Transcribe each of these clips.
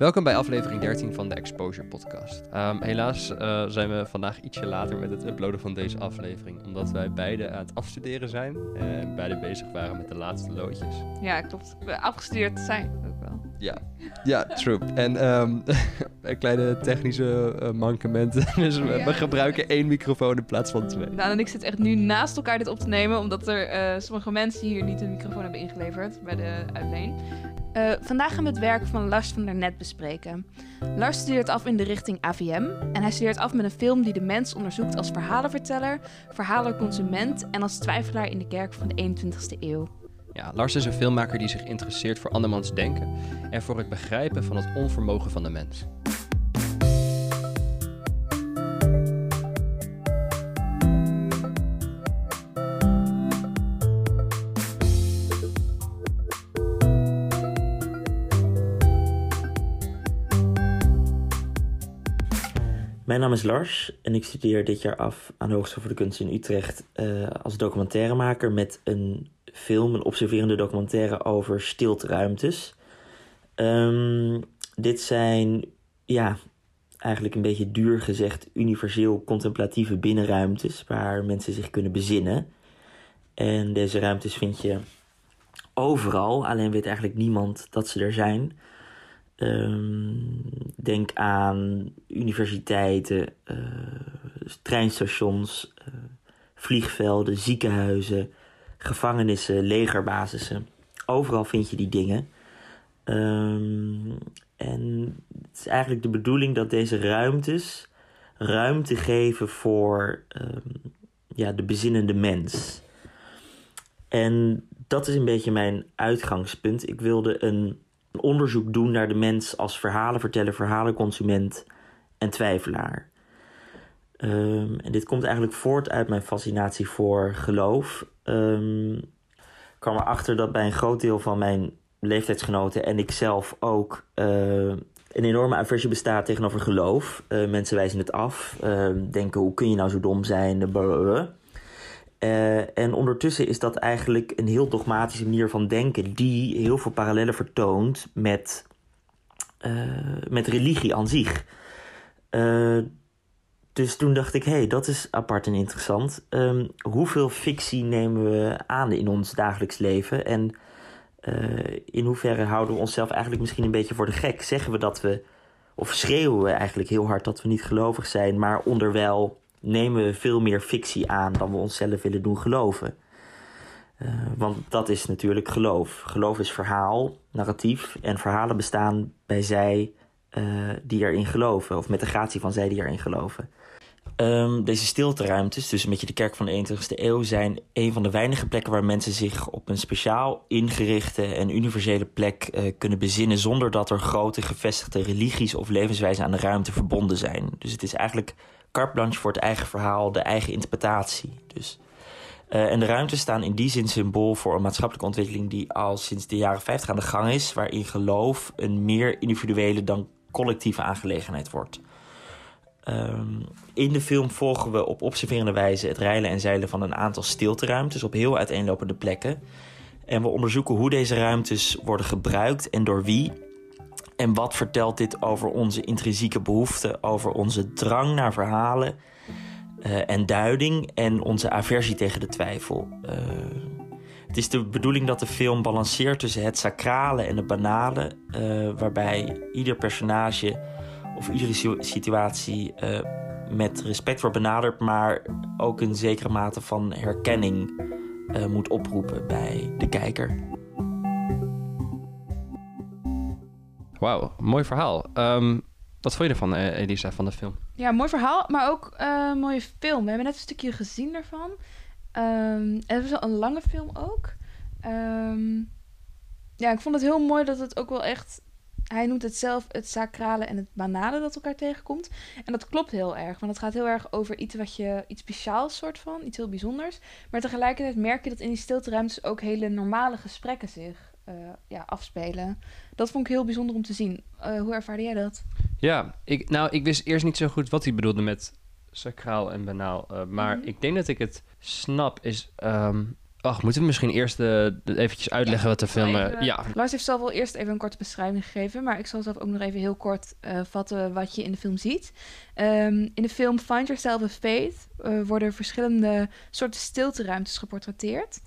Welkom bij aflevering 13 van de Exposure Podcast. Ehm, helaas uh, zijn we vandaag ietsje later met het uploaden van deze aflevering, omdat wij beide aan het afstuderen zijn en beide bezig waren met de laatste loodjes. Ja, klopt. We afgestudeerd zijn ook wel. Ja, ja true. En um, kleine technische uh, mankementen, dus we, ja. we, gebruiken één microfoon in plaats van twee. Daan en ik zitten echt nu naast elkaar dit op te nemen, omdat er uh, sommige mensen hier niet een microfoon hebben ingeleverd bij de uitleen. Uh, vandaag gaan we het werk van Lars van der Net bespreken. Lars studeert af in de richting AVM en hij studeert af met een film die de mens onderzoekt als verhalenverteller, verhalerconsument en als twijfelaar in de kerk van de 21ste eeuw. Ja, Lars is een filmmaker die zich interesseert voor andermans denken en voor het begrijpen van het onvermogen van de mens. Mijn naam is Lars en ik studeer dit jaar af aan de Hogeschool voor de Kunst in Utrecht uh, als documentairemaker met een film, een observerende documentaire over stilteruimtes. Um, dit zijn, ja, eigenlijk een beetje duur gezegd, universeel contemplatieve binnenruimtes waar mensen zich kunnen bezinnen. En deze ruimtes vind je overal, alleen weet eigenlijk niemand dat ze er zijn. Um, denk aan universiteiten, uh, treinstations, uh, vliegvelden, ziekenhuizen, gevangenissen, legerbasissen. Overal vind je die dingen. Um, en het is eigenlijk de bedoeling dat deze ruimtes ruimte geven voor um, ja, de bezinnende mens. En dat is een beetje mijn uitgangspunt. Ik wilde een onderzoek doen naar de mens als verhalenverteller, verhalenconsument en twijfelaar. Um, en dit komt eigenlijk voort uit mijn fascinatie voor geloof. Um, ik kwam erachter dat bij een groot deel van mijn leeftijdsgenoten en ik zelf ook uh, een enorme aversie bestaat tegenover geloof. Uh, mensen wijzen het af, uh, denken hoe kun je nou zo dom zijn. Uh, en ondertussen is dat eigenlijk een heel dogmatische manier van denken, die heel veel parallellen vertoont met, uh, met religie aan zich. Uh, dus toen dacht ik, hé, hey, dat is apart en interessant. Um, hoeveel fictie nemen we aan in ons dagelijks leven? En in hoeverre houden we onszelf eigenlijk misschien een beetje voor de gek? Zeggen we dat we, of schreeuwen we eigenlijk heel hard dat we niet gelovig zijn, maar onderwijl nemen we veel meer fictie aan dan we onszelf willen doen geloven. Uh, want dat is natuurlijk geloof. Geloof is verhaal, narratief. En verhalen bestaan bij zij uh, die erin geloven. Of met de gratie van zij die erin geloven. Um, deze stilteruimtes, dus een beetje de kerk van de 21ste eeuw, zijn een van de weinige plekken waar mensen zich op een speciaal ingerichte en universele plek uh, kunnen bezinnen zonder dat er grote gevestigde religies of levenswijzen aan de ruimte verbonden zijn. Dus het is eigenlijk carte blanche voor het eigen verhaal, de eigen interpretatie. Dus. Uh, en de ruimtes staan in die zin symbool voor een maatschappelijke ontwikkeling die al sinds de jaren 50 aan de gang is, waarin geloof een meer individuele dan collectieve aangelegenheid wordt. Um, in de film volgen we op observerende wijze het rijlen en zeilen van een aantal stilteruimtes op heel uiteenlopende plekken. En we onderzoeken hoe deze ruimtes worden gebruikt en door wie. En wat vertelt dit over onze intrinsieke behoeften, over onze drang naar verhalen uh, en duiding en onze aversie tegen de twijfel? Uh, het is de bedoeling dat de film balanceert tussen het sacrale en het banale, uh, waarbij ieder personage of iedere situatie met respect wordt benaderd, maar ook een zekere mate van herkenning moet oproepen bij de kijker. Wauw, mooi verhaal. Um, wat vond je ervan, eh, Elisa, van de film? Ja, mooi verhaal, maar ook uh, mooie film. We hebben net een stukje gezien daarvan. Um, het was wel een lange film ook. Um, ja, ik vond het heel mooi dat het ook wel echt... Hij noemt het zelf het sacrale en het banale dat elkaar tegenkomt. En dat klopt heel erg, want het gaat heel erg over iets wat je... Iets speciaals soort van, iets heel bijzonders. Maar tegelijkertijd merk je dat in die stilteruimtes ook hele normale gesprekken zich ja, afspelen. Dat vond ik heel bijzonder om te zien. Uh, hoe ervaarde jij dat? Ja, ik, nou, ik wist eerst niet zo goed wat hij bedoelde met sacraal en banaal. Uh, maar mm -hmm. ik denk dat ik het snap is... Um, Ach, moeten we misschien eerst eh, eventjes uitleggen wat de film... eh, Even- ja, Lars heeft zelf wel eerst even een korte beschrijving gegeven, maar ik zal zelf ook nog even heel kort eh, vatten wat je in de film ziet. Ehm, in de film Find Yourself a Faith eh, worden verschillende soorten stilteruimtes geportretteerd.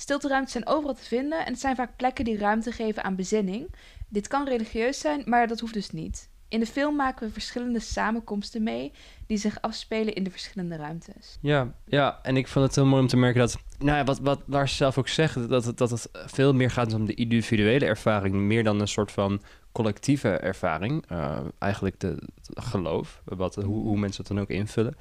Stilteruimtes zijn overal te vinden en het zijn vaak plekken die ruimte geven aan bezinning. Dit kan religieus zijn, maar dat hoeft dus niet. In de film maken we verschillende samenkomsten mee die zich afspelen in de verschillende ruimtes. Ja, ja, en ik vond het heel mooi om te merken dat, nou ja, wat, wat Lars zelf ook zegt, dat dat het veel meer gaat om de individuele ervaring, meer dan een soort van collectieve ervaring. Eh, eigenlijk de, geloof, wat, hoe, hoe mensen het dan ook invullen.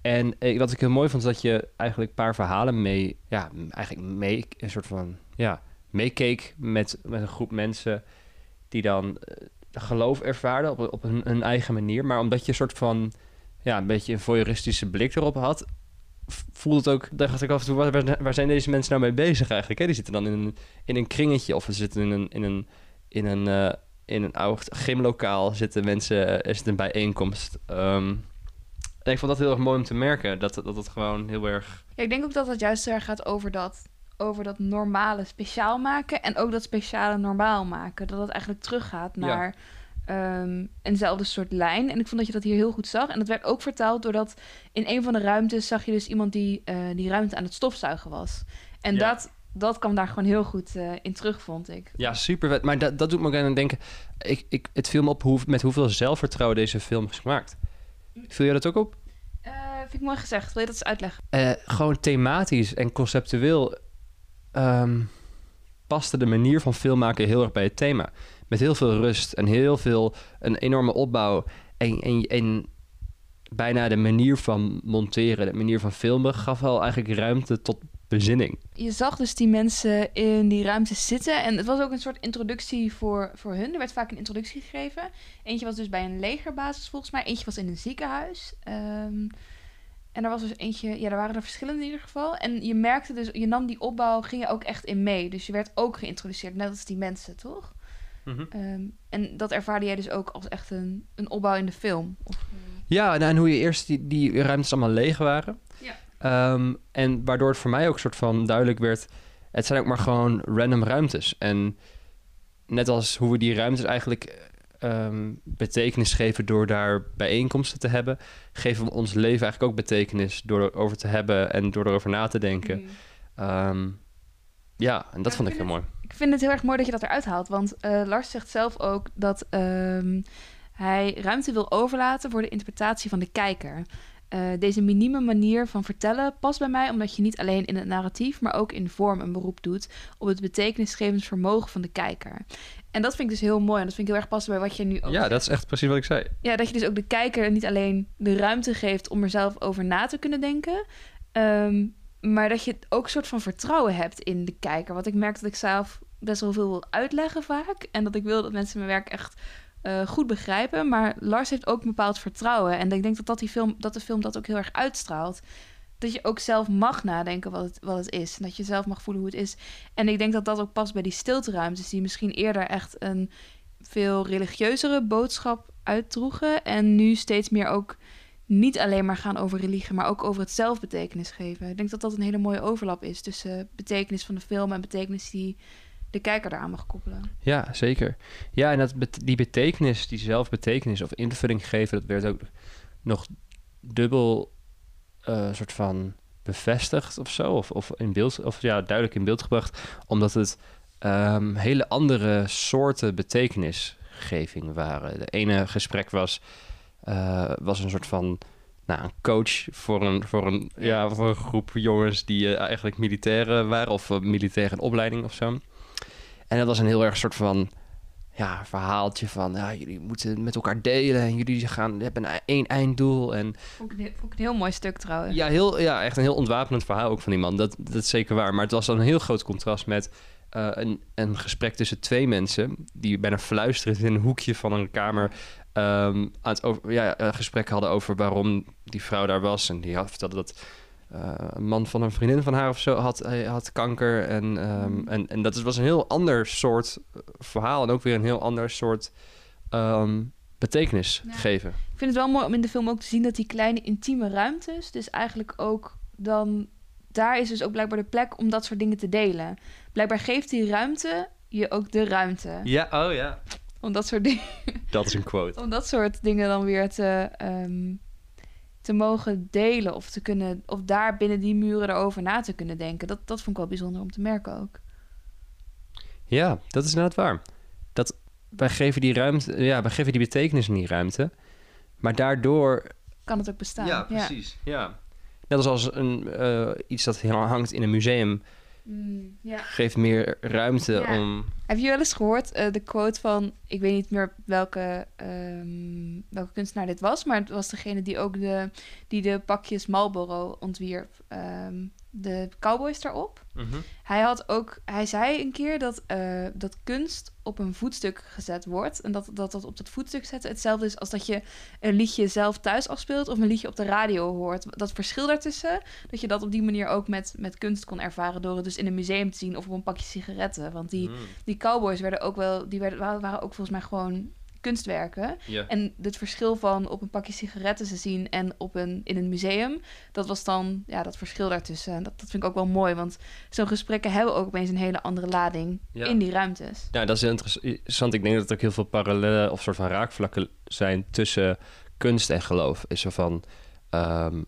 En eh, wat ik heel mooi vond, is dat je eigenlijk paar verhalen mee, ja, eigenlijk mee, een soort van, ja, meekeek met, met een groep mensen die dan eh, geloof ervaarden op, op hun, eigen manier. Maar omdat je een soort van, ja, een beetje een voyeuristische blik erop had, voelde het ook, dacht ik af en toe, waar zijn deze mensen nou mee bezig eigenlijk? Hè? Die zitten dan in een, in een kringetje of ze zitten in een, in een, in een, eh, in een oud gymlokaal, zitten mensen, eh, er zit een bijeenkomst. Ehm, en ik vond dat heel erg mooi om te merken, dat, dat het gewoon heel erg... Ja, ik denk ook dat het juist heel erg gaat over dat, over dat normale speciaal maken. En ook dat speciale normaal maken. Dat het eigenlijk teruggaat Ja. naar ehm, eenzelfde soort lijn. En ik vond dat je dat hier heel goed zag. En dat werd ook vertaald doordat in een van de ruimtes zag je dus iemand die eh, die ruimte aan het stofzuigen was. En Ja. dat, dat kwam daar gewoon heel goed eh, in terug, vond ik. Ja, super vet. Maar dat, dat doet me ook aan het denken, ik, ik, het viel me op hoe, met hoeveel zelfvertrouwen deze film is gemaakt. Viel je dat ook op? Eh, vind ik mooi gezegd. Wil je dat eens uitleggen? Eh, gewoon thematisch en conceptueel ehm, paste de manier van filmmaken heel erg bij het thema. Met heel veel rust en heel veel, een enorme opbouw. En, en, en bijna de manier van monteren, de manier van filmen, gaf wel eigenlijk ruimte tot bezinning. je zag dus die mensen in die ruimte zitten. En het was ook een soort introductie voor, voor hun. Er werd vaak een introductie gegeven. Eentje was dus bij een legerbasis volgens mij. Eentje was in een ziekenhuis. Ehm, en er was dus eentje... Ja, er waren er verschillende in ieder geval. En je merkte dus... Je nam die opbouw, ging je ook echt in mee. Dus je werd ook geïntroduceerd. Net als die mensen, toch? Ehm, en dat ervaarde jij dus ook als echt een, een opbouw in de film. Of, Ja, nou, en hoe je eerst die, die ruimtes allemaal leeg waren. Ja. Ehm, en waardoor het voor mij ook soort van duidelijk werd... het zijn ook maar gewoon random ruimtes. En net als hoe we die ruimtes eigenlijk ehm, betekenis geven... door daar bijeenkomsten te hebben... geven we ons leven eigenlijk ook betekenis... door erover te hebben en door erover na te denken. mm. Ehm, ja, en dat Ja, vond ik heel mooi. Ik vind het heel erg mooi dat je dat eruit haalt. Want eh, Lars zegt zelf ook dat hij ruimte wil overlaten voor de interpretatie van de kijker. Eh, deze minieme manier van vertellen past bij mij omdat je niet alleen in het narratief, maar ook in vorm een beroep doet op het betekenisgevend vermogen van de kijker. En dat vind ik dus heel mooi en dat vind ik heel erg passen bij wat je nu ook Ja, zegt. dat is echt precies wat ik zei. Ja, dat je dus ook de kijker niet alleen de ruimte geeft om er zelf over na te kunnen denken. ehm, maar dat je ook een soort van vertrouwen hebt in de kijker. Want ik merk dat ik zelf best wel veel wil uitleggen vaak. En dat ik wil dat mensen mijn werk echt eh, goed begrijpen. Maar Lars heeft ook een bepaald vertrouwen. En ik denk dat, dat, die film, dat de film dat ook heel erg uitstraalt. Dat je ook zelf mag nadenken wat het, wat het is. En dat je zelf mag voelen hoe het is. En ik denk dat dat ook past bij die stilteruimtes. Die misschien eerder echt een veel religieuzere boodschap uitdroegen. En nu steeds meer ook niet alleen maar gaan over religie, maar ook over het zelf betekenis geven. Ik denk dat dat een hele mooie overlap is tussen betekenis van de film en betekenis die de kijker eraan mag koppelen. Ja, zeker. Ja, en dat die betekenis, die zelfbetekenis of invulling geven, dat werd ook nog dubbel eh soort van bevestigd of zo. Of, of in beeld, of ja, duidelijk in beeld gebracht. Omdat het ehm, hele andere soorten betekenisgeving waren. De ene gesprek was, eh, was een soort van nou, een coach voor een, voor een, ja, voor een groep jongens die eh, eigenlijk militairen waren. Of militair in opleiding of zo. En dat was een heel erg soort van ja, verhaaltje van ja, jullie moeten met elkaar delen en jullie gaan, hebben een, één einddoel. En Vond ik, een- vond ik een heel mooi stuk trouwens. ja, heel, ja, echt een heel ontwapenend verhaal ook van die man. Dat, dat is zeker waar. Maar het was dan een heel groot contrast met eh, een, een gesprek tussen twee mensen die bijna fluisterend in een hoekje van een kamer ehm, aan het over, ja, een gesprek hadden over waarom die vrouw daar was. En die had vertelde dat een man van een vriendin van haar of zo had, had kanker. En, ehm, en, en dat was een heel ander soort eh, verhaal en ook weer een heel ander soort ehm, betekenis Ja. geven. Ik vind het wel mooi om in de film ook te zien dat die kleine intieme ruimtes, dus eigenlijk ook dan daar is dus ook blijkbaar de plek om dat soort dingen te delen. Blijkbaar geeft die ruimte je ook de ruimte. Ja, oh ja. Om dat soort dingen, Dat is een quote. om dat soort dingen dan weer te, ehm, te mogen delen. Of, te kunnen, of daar binnen die muren erover na te kunnen denken. Dat, dat vond ik wel bijzonder om te merken ook. Ja, dat is inderdaad waar. Dat wij geven die ruimte, ja, wij geven die betekenis in die ruimte. Maar daardoor Kan het ook bestaan. Ja, precies. Ja. Net als als een, eh, iets dat heel hangt in een museum, Mm, geeft meer ruimte om... Heb je wel eens gehoord eh, de quote van, ik weet niet meer welke, ehm, welke kunstenaar dit was, maar het was degene die ook de, die de pakjes Marlboro ontwierp, ehm, de cowboys daarop. Hij had ook, hij zei een keer dat, eh, dat kunst op een voetstuk gezet wordt en dat, dat dat op dat voetstuk zetten hetzelfde is als dat je een liedje zelf thuis afspeelt of een liedje op de radio hoort. Dat verschil daartussen, dat je dat op die manier ook met, met kunst kon ervaren door het dus in een museum te zien of op een pakje sigaretten. Want die, Mm. die cowboys werden ook wel, die werden, waren ook volgens mij gewoon kunstwerken. Ja. En het verschil van op een pakje sigaretten te zien en op een, in een museum, dat was dan ja, dat verschil daartussen. En dat, dat vind ik ook wel mooi, want zo'n gesprekken hebben ook opeens een hele andere lading Ja. in die ruimtes. Ja, dat is interessant. Ik denk dat er ook heel veel parallellen of soort van raakvlakken zijn tussen kunst en geloof. Is zo van ehm,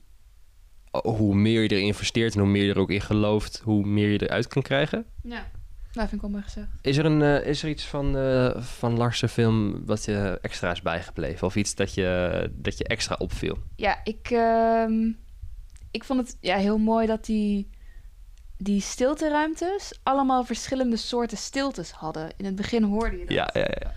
hoe meer je erin investeert en hoe meer je er ook in gelooft, hoe meer je eruit kan krijgen. Ja. Nou, vind ik wel mooi gezegd. Is er, een, eh, is er iets van, eh van Lars' film wat je extra is bijgebleven? Of iets dat je, dat je extra opviel? Ja, ik, ehm, ik vond het ja, heel mooi dat die, die stilteruimtes allemaal verschillende soorten stiltes hadden. In het begin hoorde je dat. Ja, ja, ja.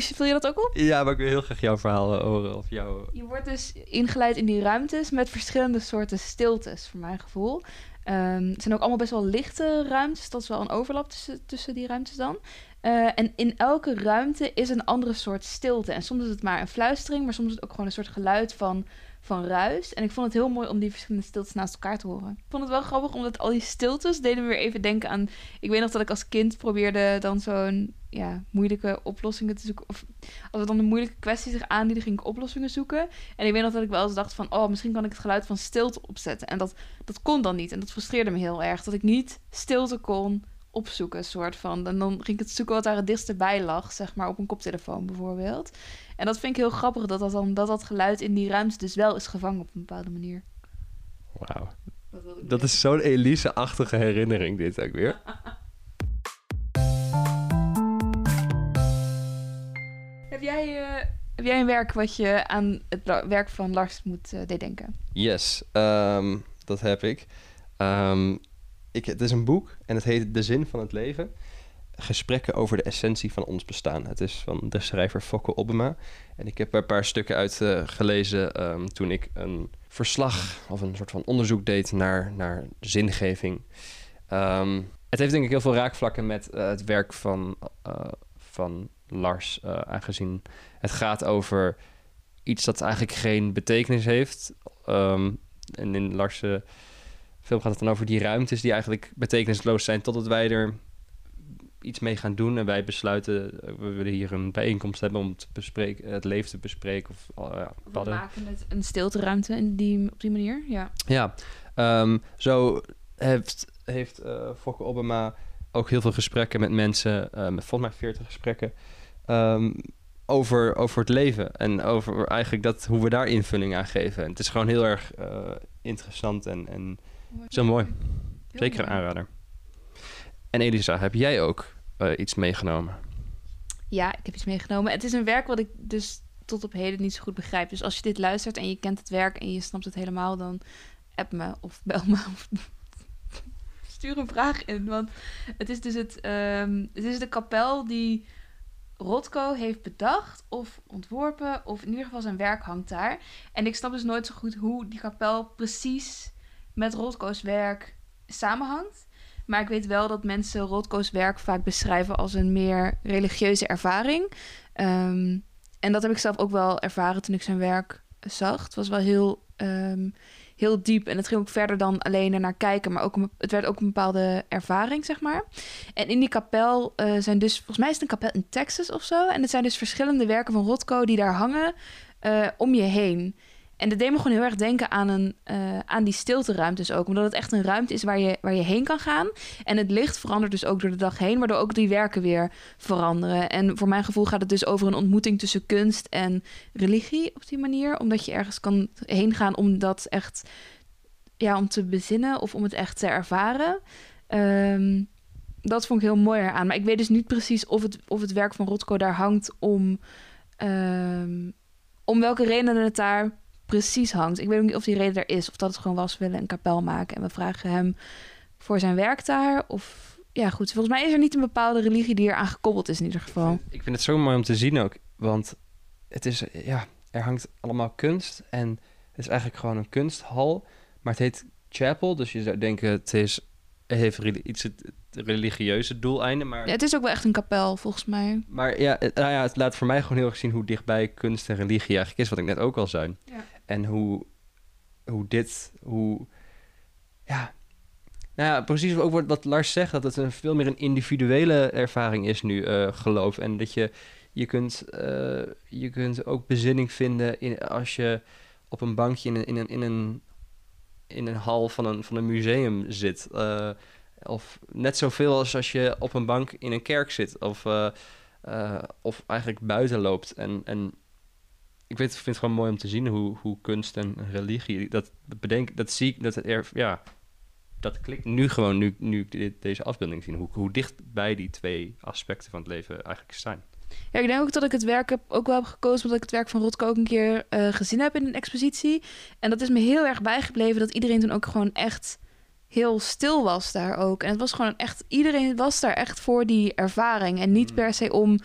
Vul je dat ook op? ja, maar ik wil heel graag jouw verhaal eh, horen. Of jouw... Je wordt dus ingeleid in die ruimtes met verschillende soorten stiltes, voor mijn gevoel. Ehm, het zijn ook allemaal best wel lichte ruimtes. Dat is wel een overlap tussen, tussen die ruimtes dan. Eh, en in elke ruimte is een andere soort stilte. En soms is het maar een fluistering, maar soms is het ook gewoon een soort geluid van, van ruis. En ik vond het heel mooi om die verschillende stiltes naast elkaar te horen. Ik vond het wel grappig, omdat al die stiltes deden me weer even denken aan... Ik weet nog dat ik als kind probeerde dan zo'n ja, moeilijke oplossingen te zoeken. Of als er dan een moeilijke kwestie zich aandiende, ging ik oplossingen zoeken. En ik weet nog dat ik wel eens dacht van... Oh, misschien kan ik het geluid van stilte opzetten. En dat, dat kon dan niet. En dat frustreerde me heel erg. Dat ik niet stilte kon opzoeken, soort van. En dan ging ik het zoeken wat daar het dichtst bij lag, zeg maar, op een koptelefoon bijvoorbeeld. En dat vind ik heel grappig, dat dat, dan, dat, dat geluid in die ruimte dus wel is gevangen op een bepaalde manier. Wauw. Dat, is zo'n Elise-achtige herinnering, dit ook weer. Heb jij, eh, heb jij een werk wat je aan het werk van Lars moet eh, deed denken? Yes, ehm, dat heb ik. Ehm, ik. Het is een boek en het heet De Zin van het Leven. Gesprekken over de essentie van ons bestaan. Het is van de schrijver Fokke Obbema. En ik heb er een paar stukken uit eh, gelezen ehm, toen ik een verslag of een soort van onderzoek deed naar, naar zingeving. Ehm, het heeft denk ik heel veel raakvlakken met eh, het werk van, eh, van Lars, aangezien het gaat over iets dat eigenlijk geen betekenis heeft. Ehm, en in Lars' film gaat het dan over die ruimtes die eigenlijk betekenisloos zijn totdat wij er iets mee gaan doen en wij besluiten, eh, we willen hier een bijeenkomst hebben om te bespreken, het leven te bespreken of uh, ja, We maken het een stilteruimte in die, op die manier, ja. ja, ehm, zo heeft, heeft eh Fokke Obama ook heel veel gesprekken met mensen, eh, met volgens mij 40 gesprekken, ehm, over, over het leven en over eigenlijk dat, hoe we daar invulling aan geven. En het is gewoon heel erg interessant en, en zo mooi. Zeker een aanrader. En Elisa, heb jij ook eh, iets meegenomen? Ja, ik heb iets meegenomen. Het is een werk wat ik dus tot op heden niet zo goed begrijp. Dus als je dit luistert en je kent het werk en je snapt het helemaal, dan app me of bel me of stuur een vraag in. Want het is dus het, ehm, het is de kapel die Rothko heeft bedacht of ontworpen, of in ieder geval zijn werk hangt daar. En ik snap dus nooit zo goed hoe die kapel precies met Rothko's werk samenhangt. Maar ik weet wel dat mensen Rothko's werk vaak beschrijven als een meer religieuze ervaring. Ehm, en dat heb ik zelf ook wel ervaren toen ik zijn werk zag. Het was wel heel, ehm, heel diep. En het ging ook verder dan alleen er naar kijken. Maar ook het werd ook een bepaalde ervaring, zeg maar. En in die kapel eh, zijn dus... Volgens mij is het een kapel in Texas of zo. En het zijn dus verschillende werken van Rothko die daar hangen eh, om je heen. En dat deed me gewoon heel erg denken aan, een, uh, aan die stilteruimtes ook. Omdat het echt een ruimte is waar je, waar je heen kan gaan. En het licht verandert dus ook door de dag heen, waardoor ook die werken weer veranderen. En voor mijn gevoel gaat het dus over een ontmoeting tussen kunst en religie op die manier. Omdat je ergens kan heen gaan om dat echt ja, om te bezinnen of om het echt te ervaren. Um, dat vond ik heel mooi eraan. Maar ik weet dus niet precies of het, of het werk van Rotko daar hangt om, um, om welke redenen het daar precies hangt. Ik weet ook niet of die reden er is. Of dat het gewoon was, willen een kapel maken. En we vragen hem voor zijn werk daar. Of ja, goed. Volgens mij is er niet een bepaalde religie die eraan gekoppeld is in ieder geval. Ik vind het zo mooi om te zien ook. Want het is, ja, er hangt allemaal kunst. En het is eigenlijk gewoon een kunsthal. Maar het heet chapel. Dus je zou denken, het is heeft iets het religieuze doeleinden. Maar... Ja, het is ook wel echt een kapel, volgens mij. Maar ja het, nou ja, het laat voor mij gewoon heel erg zien hoe dichtbij kunst en religie eigenlijk is, wat ik net ook al zei. Ja. En hoe, hoe dit, hoe. Ja. Nou ja, precies ook wat Lars zegt, dat het een veel meer een individuele ervaring is nu, uh, geloof. En dat je, je, kunt, uh, je kunt ook bezinning vinden in, als je op een bankje in een, in een, in een in een hal van een, van een museum zit. Uh, of net zoveel als als je op een bank in een kerk zit. Of, of eigenlijk buiten loopt. En, en ik weet, vind het gewoon mooi om te zien hoe, hoe kunst en religie... Dat, bedenk, dat zie ik, dat het er... Ja, dat klikt nu gewoon, nu, nu ik deze afbeelding zie. Hoe, hoe dicht bij die twee aspecten van het leven eigenlijk zijn. Ja, ik denk ook dat ik het werk heb, ook wel heb gekozen... omdat ik het werk van Rotko ook een keer uh, gezien heb in een expositie. En dat is me heel erg bijgebleven... dat iedereen toen ook gewoon echt heel stil was daar ook. En het was gewoon echt... Iedereen was daar echt voor die ervaring. En niet mm. per se om...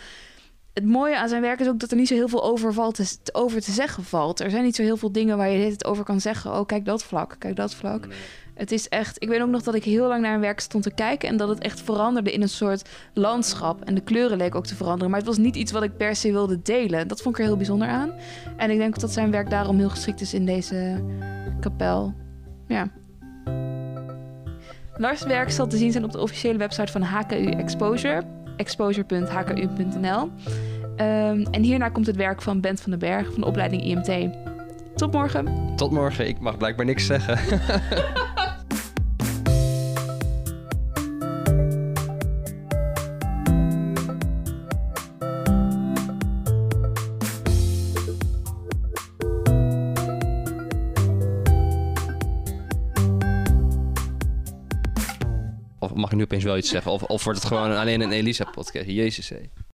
Het mooie aan zijn werk is ook dat er niet zo heel veel over, valt te, over te zeggen valt. Er zijn niet zo heel veel dingen waar je het over kan zeggen. Oh, kijk dat vlak, kijk dat vlak. Het is echt. Ik weet ook nog dat ik heel lang naar een werk stond te kijken. En dat het echt veranderde in een soort landschap. En de kleuren leken ook te veranderen. Maar het was niet iets wat ik per se wilde delen. Dat vond ik er heel bijzonder aan. En ik denk dat zijn werk daarom heel geschikt is in deze kapel. Ja. Lars' werk zal te zien zijn op de officiële website van HKU Exposure. exposure.hku.nl. Ehm, en hierna komt het werk van Bent van den Berg van de opleiding IMT. Tot morgen. Tot morgen. Ik mag blijkbaar niks zeggen. nu opeens wel iets zeggen? Of, of wordt het gewoon alleen een Elisa-podcast? Jezus, hé.